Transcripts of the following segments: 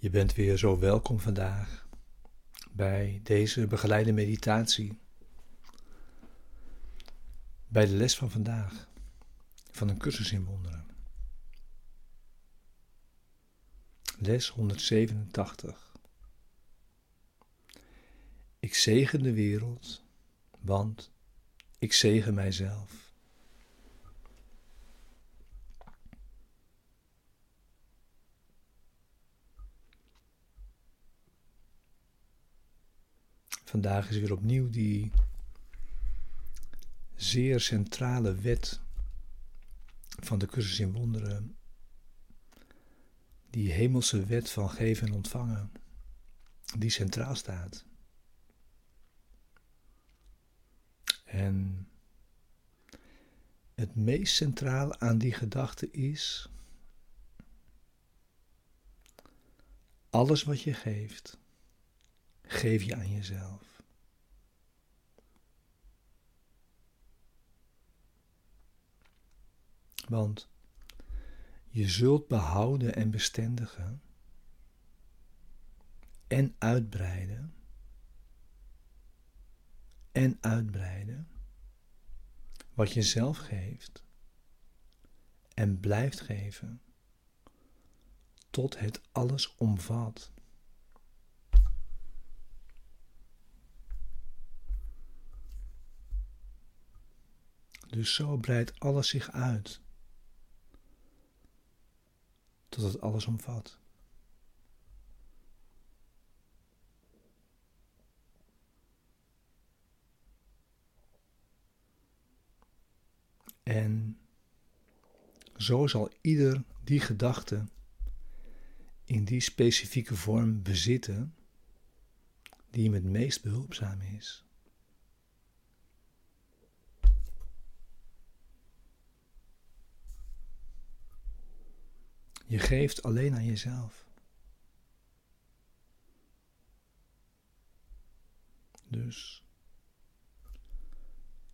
Je bent weer zo welkom vandaag bij deze begeleide meditatie. Bij de les van vandaag van een cursus in wonderen. Les 187. Ik zegen de wereld, want ik zegen mijzelf. Vandaag is weer opnieuw die zeer centrale wet van de cursus in wonderen. Die hemelse wet van geven en ontvangen, die centraal staat. En het meest centraal aan die gedachte is alles wat je geeft geef je aan jezelf. Want je zult behouden en bestendigen en uitbreiden en uitbreiden wat je zelf geeft en blijft geven tot het alles omvat. Dus zo breidt alles zich uit. Tot het alles omvat. En zo zal ieder die gedachte in die specifieke vorm bezitten die hem het meest behulpzaam is. Je geeft alleen aan jezelf. Dus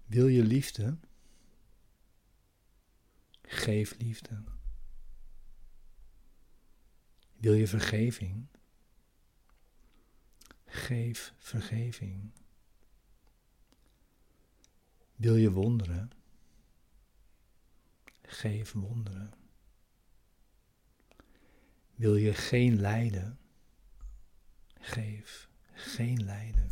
wil je liefde? Geef liefde. Wil je vergeving? Geef vergeving. Wil je wonderen? Geef wonderen. Wil je geen lijden? Geef geen lijden.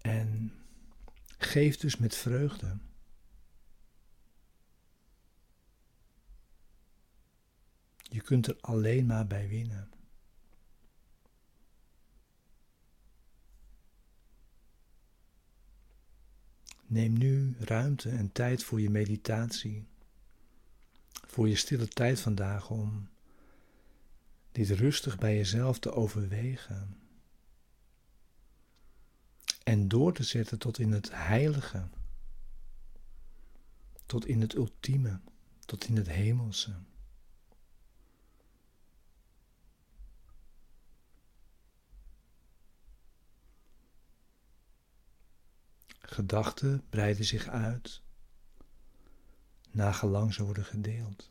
En geef dus met vreugde. Je kunt er alleen maar bij winnen. Neem nu ruimte en tijd voor je meditatie, voor je stille tijd vandaag om dit rustig bij jezelf te overwegen en door te zetten tot in het heilige, tot in het ultieme, tot in het hemelse. Gedachten breiden zich uit, nagelang ze worden gedeeld.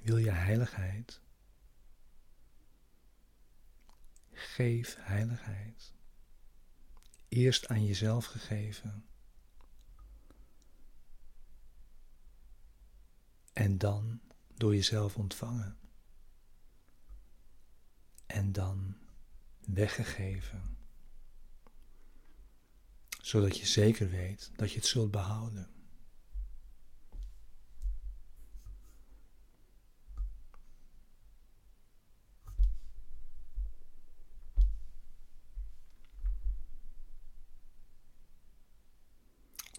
Wil je heiligheid? Geef heiligheid. Eerst aan jezelf gegeven En dan door jezelf ontvangen. En dan weggegeven. Zodat je zeker weet dat je het zult behouden.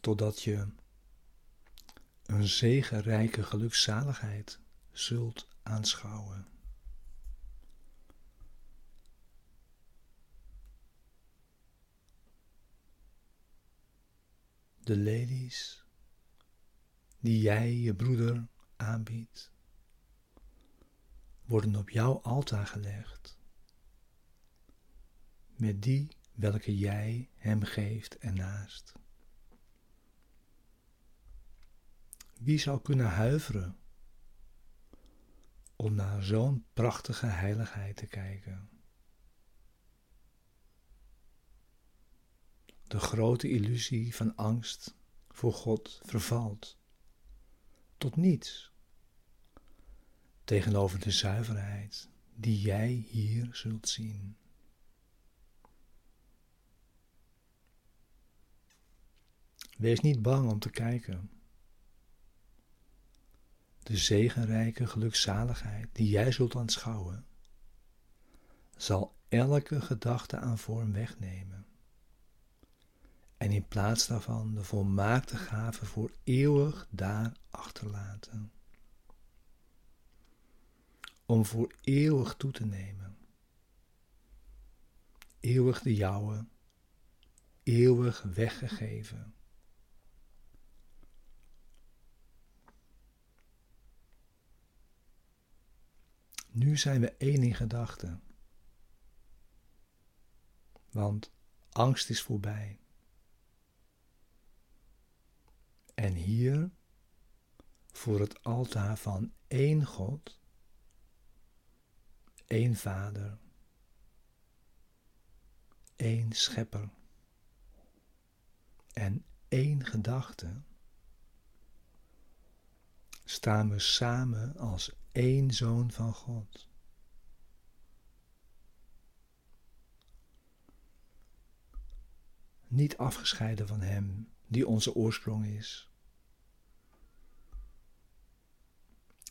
Totdat je een zegenrijke gelukzaligheid zult aanschouwen. de lelies die jij je broeder aanbiedt, worden op jouw altaar gelegd, met die welke jij hem geeft ernaast. Wie zou kunnen huiveren om naar zo'n prachtige heiligheid te kijken? De grote illusie van angst voor God vervalt tot niets tegenover de zuiverheid die jij hier zult zien. Wees niet bang om te kijken. De zegenrijke gelukzaligheid die jij zult aanschouwen, zal elke gedachte aan vorm wegnemen. En in plaats daarvan de volmaakte gave voor eeuwig daar achterlaten. Om voor eeuwig toe te nemen. Eeuwig de jouwe, eeuwig weggegeven Nu zijn we één in gedachten. Want angst is voorbij. En hier, voor het altaar van één God, één Vader, één Schepper en één gedachte, staan we samen als één zoon van God. Niet afgescheiden van Hem die onze oorsprong is.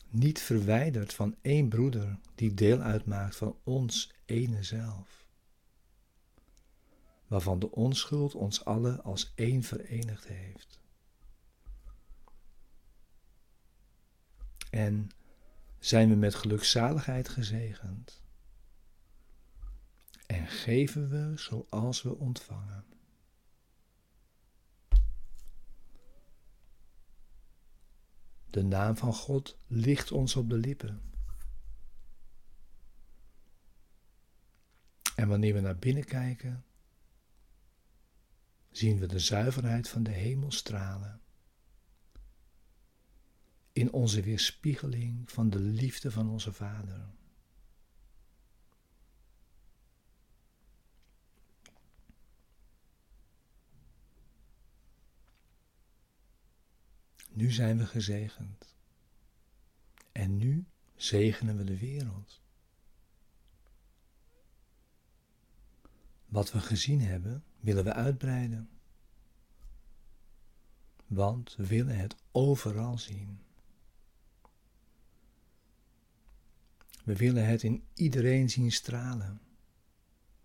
Niet verwijderd van één broeder die deel uitmaakt van ons ene zelf. Waarvan de onschuld ons allen als één verenigd heeft. En zijn we met gelukzaligheid gezegend. En geven we zoals we ontvangen. De naam van God ligt ons op de lippen. En wanneer we naar binnen kijken, zien we de zuiverheid van de hemel stralen in onze weerspiegeling van de liefde van onze Vader. Nu zijn we gezegend. En nu zegenen we de wereld. Wat we gezien hebben, willen we uitbreiden. Want we willen het overal zien. We willen het in iedereen zien stralen,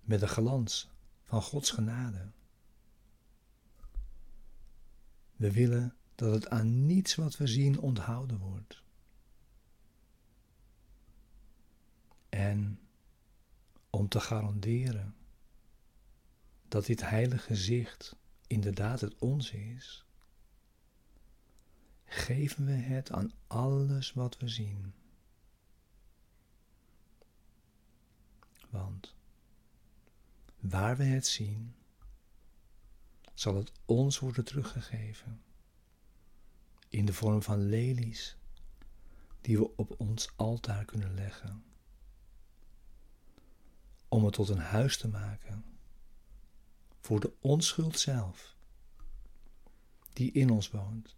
met de glans van Gods genade. We willen dat het aan niets wat we zien onthouden wordt. En om te garanderen dat dit heilige zicht inderdaad het onze is, geven we het aan alles wat we zien. Want waar we het zien, zal het ons worden teruggegeven in de vorm van lelies die we op ons altaar kunnen leggen, om het tot een huis te maken voor de onschuld zelf, die in ons woont,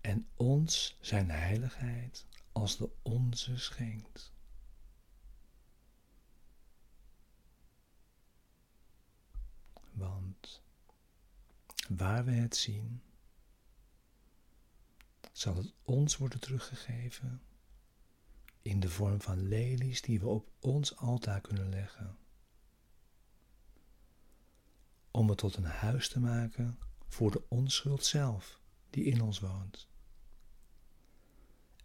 en ons zijn heiligheid als de onze schenkt. Want waar we het zien, zal het ons worden teruggegeven in de vorm van lelies die we op ons altaar kunnen leggen. Om het tot een huis te maken voor de onschuld zelf die in ons woont.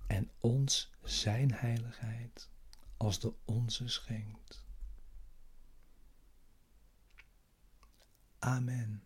En ons zijn heiligheid als de onze schenkt. Amen.